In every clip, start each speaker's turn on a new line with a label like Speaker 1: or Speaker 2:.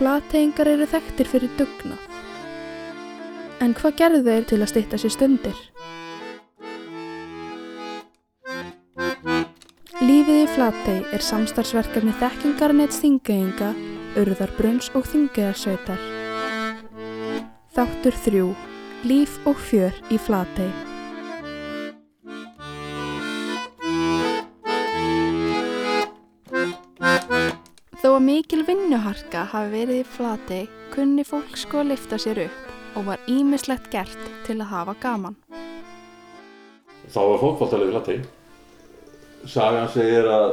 Speaker 1: Flateyingar eru þekktir fyrir dugnað. En hvað gerðu þeir til að stytta sér stundir? Lífið í Flatey er samstarfsverkefni þekkingarnets þingeyinga, urðarbrunns og þingeyjarsveitar. Þáttur 3. Líf og fjör í Flatey. Að mikil vinnuharka hafi verið í Flatey kunni fólk sko að lifta sér upp og var ímislegt gert til að hafa gaman.
Speaker 2: Þá var fótballtalið Flatey. Sagan segir að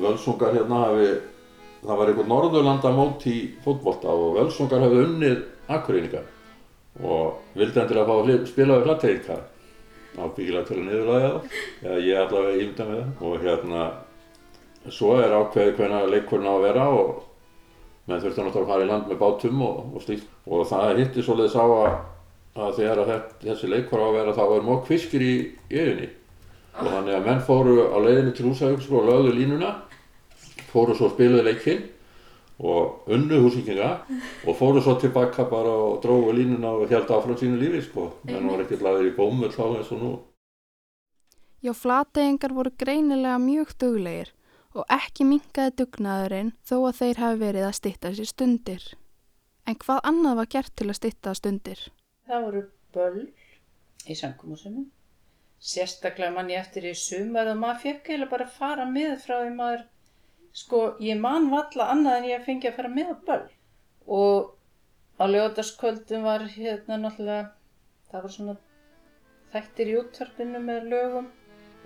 Speaker 2: völsungar hérna hafi, það var einhvern norðurlandamót í fótballta og völsungar hafi unnið akkurýningar og vildi endilega fá að spila við Flateyingar. Ábyggilega til að niðurlæða það, eða ég allavega ímynda með það og hérna svo er ákveðið hvernig leikurinn á að vera og menn þurfti náttúrulega að fara í land með bátum og, og slíkt. Og það hitti svoleiðis á að, að þegar að þessi leikur á að vera þá var mokk fiskir í yfinni og þannig að menn fóru á leiðinni til húsauks og lögðu línuna fóru svo að spilaði leikinn og unnu húsíkinga og fóru svo tilbaka bara og dróðu línuna og held áfram sínu lífi sko. Menn var ekkert laður í bómull þá eins og nú.
Speaker 1: Já, Flateyingar voru greinilega mjög duglegir og ekki minkaði dugnaðurinn þó að þeir hafi verið að stytta sér stundir. En hvað annað var gert til að stytta stundir?
Speaker 3: Það voru böll í sangumúsunum. Sérstaklega mann ég eftir í sumar og maður fekk eiginlega bara að fara með frá því maður, sko, ég man valla annað en ég fengi að fara með böll. Og á ljóðarskvöldum var hérna náttúrulega, það var svona þættir í útvarpinu með lögum.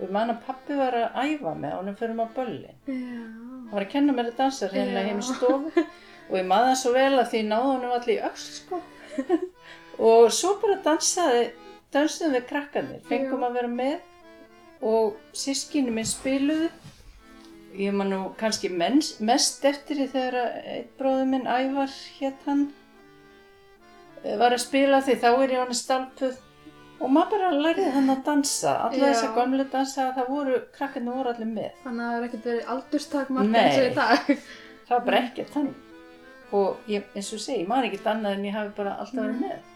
Speaker 3: Og ég man að pappi var að æfa með honum fyrir maður böllin.
Speaker 1: Já.
Speaker 3: Hann var að kenna mér að dansa
Speaker 1: Já.
Speaker 3: heim í stofu og ég maður það svo vel að því náði honum allir í öll sko. og svo bara dansaði, dansaðum við krakkanir, fengum
Speaker 1: Já.
Speaker 3: að vera með og sískinu minn spiluðu. Ég man nú kannski menns, mest eftir því þegar að einn bróður minn Ævar hétt hann eh, var að spila því þá er ég hann stalpuð og maður bara lærið hann að dansa, alla
Speaker 1: Já.
Speaker 3: þessa gömlu dansa það voru, krakkarnir voru allir með.
Speaker 1: Þannig að það er ekkert verið aldurstakmark eins og í dag.
Speaker 3: það var bara ekkert þannig og ég, eins og ég segi, ég man ekkert annað en ég hafi bara alltaf verið með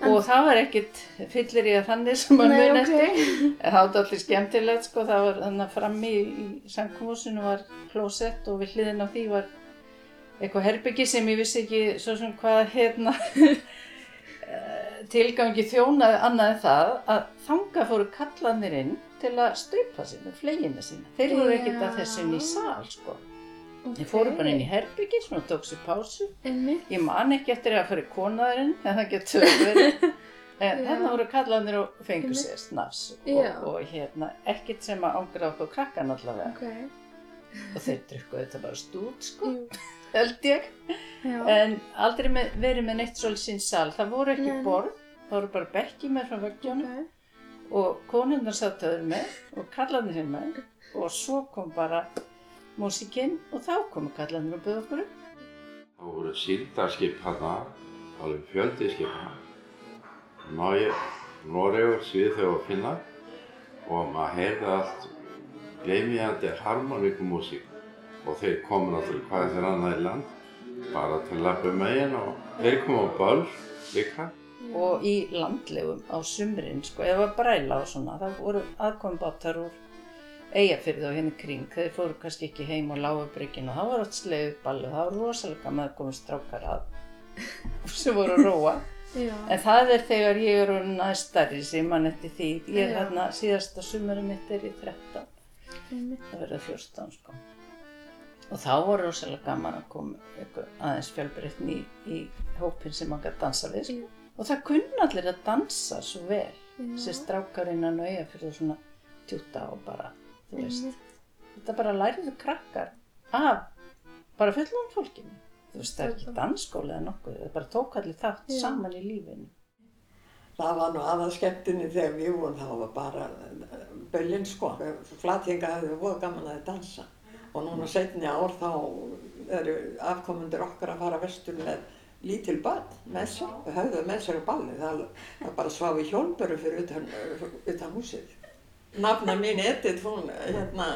Speaker 3: og það var ekkert fyllir í að þannig sem maður mun
Speaker 1: ok.
Speaker 3: eftir en það var allir skemmtilegt sko, það var þannig að frammi í, í samkvósinu var klósett og við hliðin á því var eitthvað herbyggi sem ég vissi ekki svo sem hvað hérna tilgangi þjónaði annað en það að þanga fóru kallanir inn til að staupa sig með flegina sína þeir voru ekkert að þessu inn í sal sko Þeir fóru bara inn í herbyggi, svona tók sér pásu.
Speaker 1: Einmitt.
Speaker 3: Ég man ekki eftir að fara í konaðurinn, en það getur verið. En þarna voru kallanir og fengu
Speaker 1: Einmitt.
Speaker 3: sér snafs og, og hérna, ekkert sem að ángra okkur krakkan allavega.
Speaker 1: Ok.
Speaker 3: Og þeir drukkuðu þetta bara stút, sko,
Speaker 1: Jú.
Speaker 3: held ég.
Speaker 1: Já.
Speaker 3: En aldrei með, verið með neitt svolítið sín sal. Það voru ekki borð, það voru bara bekki með frá vöggjónu
Speaker 1: Ok.
Speaker 3: og konundar satt öður með og kallanir hinn með og svo kom bara músikinn og þá komu kallanir og byrðu okkur upp.
Speaker 4: Það voru síldarskip hérna, alveg fjöldi skipa. Náið, Noregur, Svíþjóð og Finnar og maður heyrði allt gleymíðandi harmoníkumúsík og þeir komu náttúrulega hvað þeir annað í land bara til að lappa um eigin og þeir komu á böll líka.
Speaker 3: Og í landlegum á sumrin sko, ef að bræla og svona þá voru aðkombátar úr eigafyrði og henni kring. Þeir fóru kannski ekki heim og lágu bryggin og það var allt sleið upp alveg, það var rosalega með koma strákar að sem voru að róa. En það er þegar ég er aðeins stærri sem mann eftir því. Ég er
Speaker 1: Já.
Speaker 3: hérna síðasta sumari mitt er í 13
Speaker 1: Einmitt.
Speaker 3: það verða 14 sko. Og þá voru rosalega gaman að koma aðeins fjölbreytni í, í hópin sem maður gæti dansa við sko. Og það kunna allir að dansa svo vel
Speaker 1: Já.
Speaker 3: þessi strákar innan og eiga fyrir svona tjúta og bara þú veist,
Speaker 1: Einmitt.
Speaker 3: þetta bara læriðu krakkar af bara fullum fólkinu þú veist, það er ekki dansskóla eða nokkuð það bara tók allir þátt
Speaker 1: Já.
Speaker 3: saman í lífinu
Speaker 5: Það var nú aðað skemmtinni þegar við vorum, það var bara böllin sko. Flatjenga hefði voða gaman að dansa og núna setni ár þá eru afkomundur okkar að fara vestur með lítil börn með sér, höfðu með sér á balli, það, það bara svafi hjólböru fyrir utan, utan húsið. Nafna mín Edith, hún, hérna,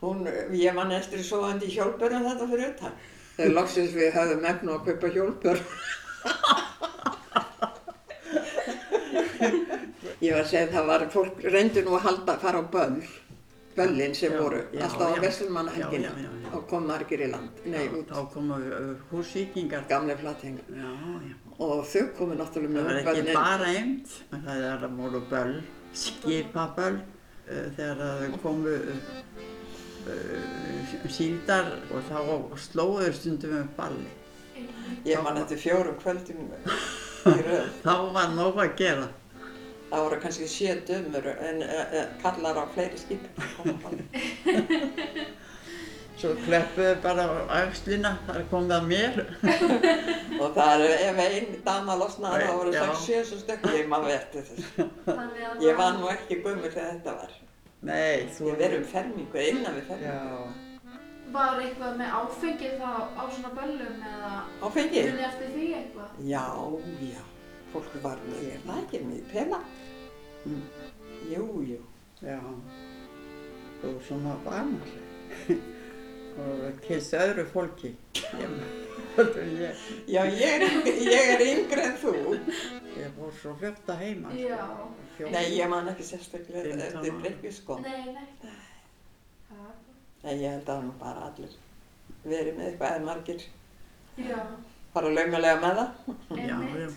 Speaker 5: hún, ég man eftir svoandi hjólbörum þetta fyrir utan Þegar loksins við höfðum efnu að kaupa hjólpör. Ég var að segja að það var, fólk reyndi nú að halda að fara á böll, böllin sem
Speaker 6: Já,
Speaker 5: voru,
Speaker 6: já,
Speaker 5: alltaf á
Speaker 6: já.
Speaker 5: Og kom margir í land, nei, út,
Speaker 6: Þá komu uh, húsvíkingar.
Speaker 5: gamle flathengar.
Speaker 6: Já, já.
Speaker 5: Og þau komu náttúrulega
Speaker 6: Það
Speaker 5: með
Speaker 6: var ekki bara eimt, það er að voru böll, skipaböll, þegar það komu síldar og þá slóður stundum við balli.
Speaker 5: Ég man eftir fjórum kvöldum í röð.
Speaker 6: Þá var nóg að gera.
Speaker 5: Það voru kannski sjö dömur en kallar á fleiri skip.
Speaker 6: Svo kleppuðu bara á axlina, þar kom það mér.
Speaker 5: Og það er ef einn dama losnaði þá voru sjö svo stökk. Ég þessu.
Speaker 1: Þannig að
Speaker 5: Ég var nú ekki gömur þegar þetta var.
Speaker 6: Nei, þú...
Speaker 5: Ég verið um fermingu, innan við fermingu.
Speaker 6: Já,
Speaker 1: var eitthvað með áfengið þá á svona böllum eða
Speaker 5: Áfengi?
Speaker 1: munið eftir því eitthvað?
Speaker 5: Já, já. Fólk var með, er það ekki með pela?
Speaker 6: Mm.
Speaker 5: Jú, jú.
Speaker 6: já. Þú er svona barnaleg. og kynst öðru fólki. Ég,
Speaker 5: Já, ég er, yng- ég er yngri en þú.
Speaker 6: ég fór svo fljótt að heima.
Speaker 1: Já.
Speaker 6: Fjó-
Speaker 5: Nei, ég man ekki sérstaklega eftir breykju sko.
Speaker 1: Nei, nei. Það-
Speaker 5: Nei, ég held að nú bara allir verið með eitthvað eða margir
Speaker 1: Já,
Speaker 5: fara laumalega með það.
Speaker 6: Já, já.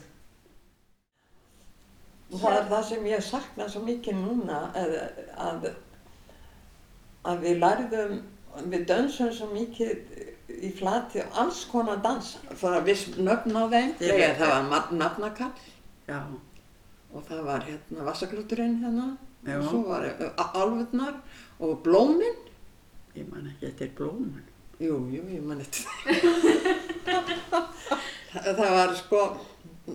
Speaker 5: Það er það sem ég sakna svo mikið núna að, að, að við lærðum, við dönsum svo mikið í flati og alls konar dansa. Það var viss nöfn á þeim, þegar það var nafnakall
Speaker 6: Já,
Speaker 5: og það var hérna vassagrúturinn hérna
Speaker 6: Já.
Speaker 5: og svo var álfurnar og blómin.
Speaker 6: ég man ekki eftir blómun.
Speaker 5: Jú, jú, ég man þetta. það var sko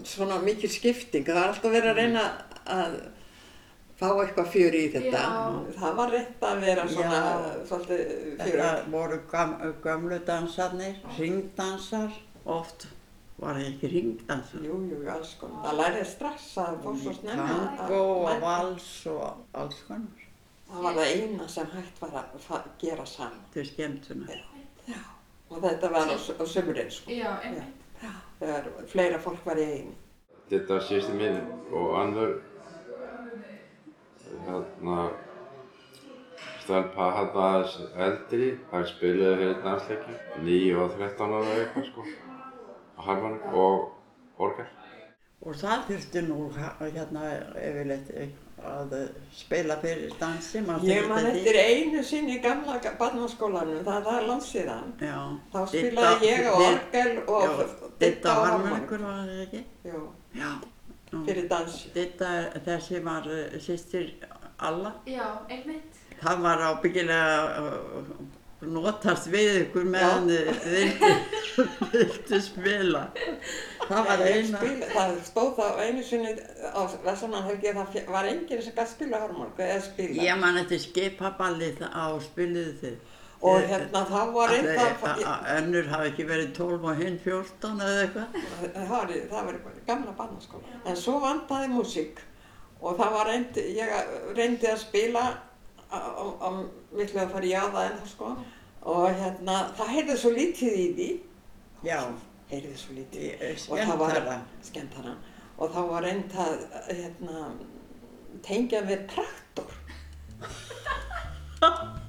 Speaker 5: svona mikil skipting. Það var alltaf verið að reyna að fá eitthvað fjöri í þetta.
Speaker 1: Já.
Speaker 5: Það var reynt að vera svona
Speaker 6: Já.
Speaker 5: svolítið
Speaker 6: Þetta
Speaker 5: fjöri.
Speaker 6: voru gam, gömlu dansarnir, ringdansar, oft var það ekki ringdansar.
Speaker 5: Jú, jú, alls konar. Það lærið strax að fór svo snemma.
Speaker 6: Tango og vals og alls konar.
Speaker 5: Það var það eina sem hægt var að gera saman.
Speaker 6: Til skemmtunar.
Speaker 5: Já. Og þetta var á, á sömurinn sko.
Speaker 1: Já, einmitt.
Speaker 5: Þegar fleira fólk var í einu.
Speaker 4: Þetta sýsti mín og annar hérna stelpa hann aðeins eldri, það spilaði fyrir dansleiki, 9 og 13 ára eitthvað sko, á harmonik og orgel.
Speaker 6: Og það þurfti nú hérna yfirleitt að spila fyrir dansi. manstu
Speaker 5: Ég man
Speaker 6: eftir því?
Speaker 5: einu sinni í gamla barnaskólanum, það það er langt síðan.
Speaker 6: Já.
Speaker 5: Þá spilaði ég á orgel og
Speaker 6: Já, Didda
Speaker 5: á
Speaker 6: harmonikur var það ekki?
Speaker 5: Jú,
Speaker 6: Já.
Speaker 5: Fyrir dans.
Speaker 6: Didda, þessi var uh, sýstir Alla.
Speaker 1: Já, einmitt.
Speaker 6: Það var ábyggilega uh, notast við ykkur meðan þið vildu, vildu spila. Það var eina.
Speaker 5: spila, það stóð þá einu sinni á Vestlunarhelgi að það var enginn sem gæti spila harmonika eða spila.
Speaker 6: Ég man eftir skipaballið á spiluðu þið.
Speaker 5: Og hérna þá var
Speaker 6: að-
Speaker 5: að,
Speaker 6: að önnur hafi ekki verið 12 og hinn 14 eða eitthvað.
Speaker 5: það var, það var gamla barnaskóla. En svo vantaði músík og það var reynd, ég reyndi að spila á villu að fara í jáða en sko. Og hérna, það heyrði svo lítið í því,
Speaker 6: Já,
Speaker 5: heyrði svo lítið.
Speaker 6: ég-
Speaker 5: Og það var-
Speaker 6: skemmtara
Speaker 5: og þá var reynd að hérna, tengja við traktor.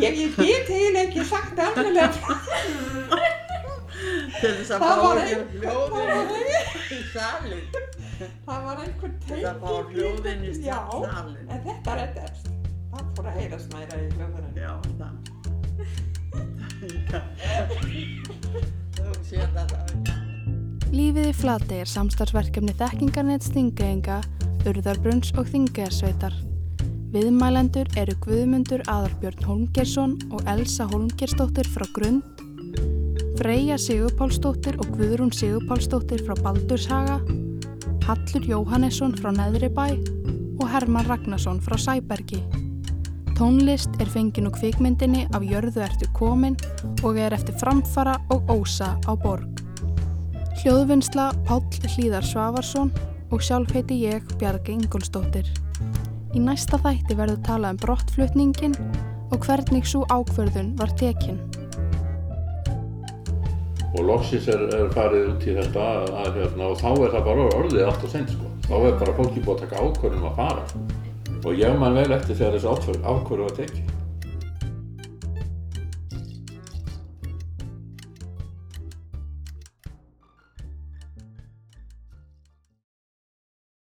Speaker 5: Ég, ég get eiginlega ekki sagt alveg Það var
Speaker 6: ekki
Speaker 5: ein-
Speaker 6: hljóðin í salin.
Speaker 5: það var einhver
Speaker 6: Til að fá
Speaker 5: tenging
Speaker 6: hljóðin í
Speaker 5: já,
Speaker 6: salin.
Speaker 5: en þetta reddast það fór að heyrast meira í hljóðurinn
Speaker 6: Já, það. Þú er gaman.
Speaker 1: Lífið í Flatey er samstarfsverkefni þekkingarnett Þingeyinga, Urðarbrunns og Þingeyjarsveitar. Viðmælendur eru Guðmundur Aðarbjörn Holmgersson og Elsa Holmgersdóttir frá Grund, Freyja Sigurpálsdóttir og Guðrún Sigurpálsdóttir frá Baldurshaga, Hallur Jóhannesson frá Neðribæ og Herman Ragnarsson frá Sæbergi. Tónlist er fengin úr kvikmyndinni af Jörðu ertu komin og er eftir framfara og ósa á borg. Hljóðvinnsla Páll Hlíðar Svavarsson og sjálf heiti ég Bjargi Ingolstóttir. Í næsta þætti verður talað um brottflutningin og hvernig svo ákverðun var tekin.
Speaker 2: Og loksins er, er farið út í þetta að, hérna, og þá er það bara orðið allt og sent sko. þá er bara fólki búið að taka ákvörðum að fara sko. og ég man vel eftir þegar þessi ákvörðum var tekið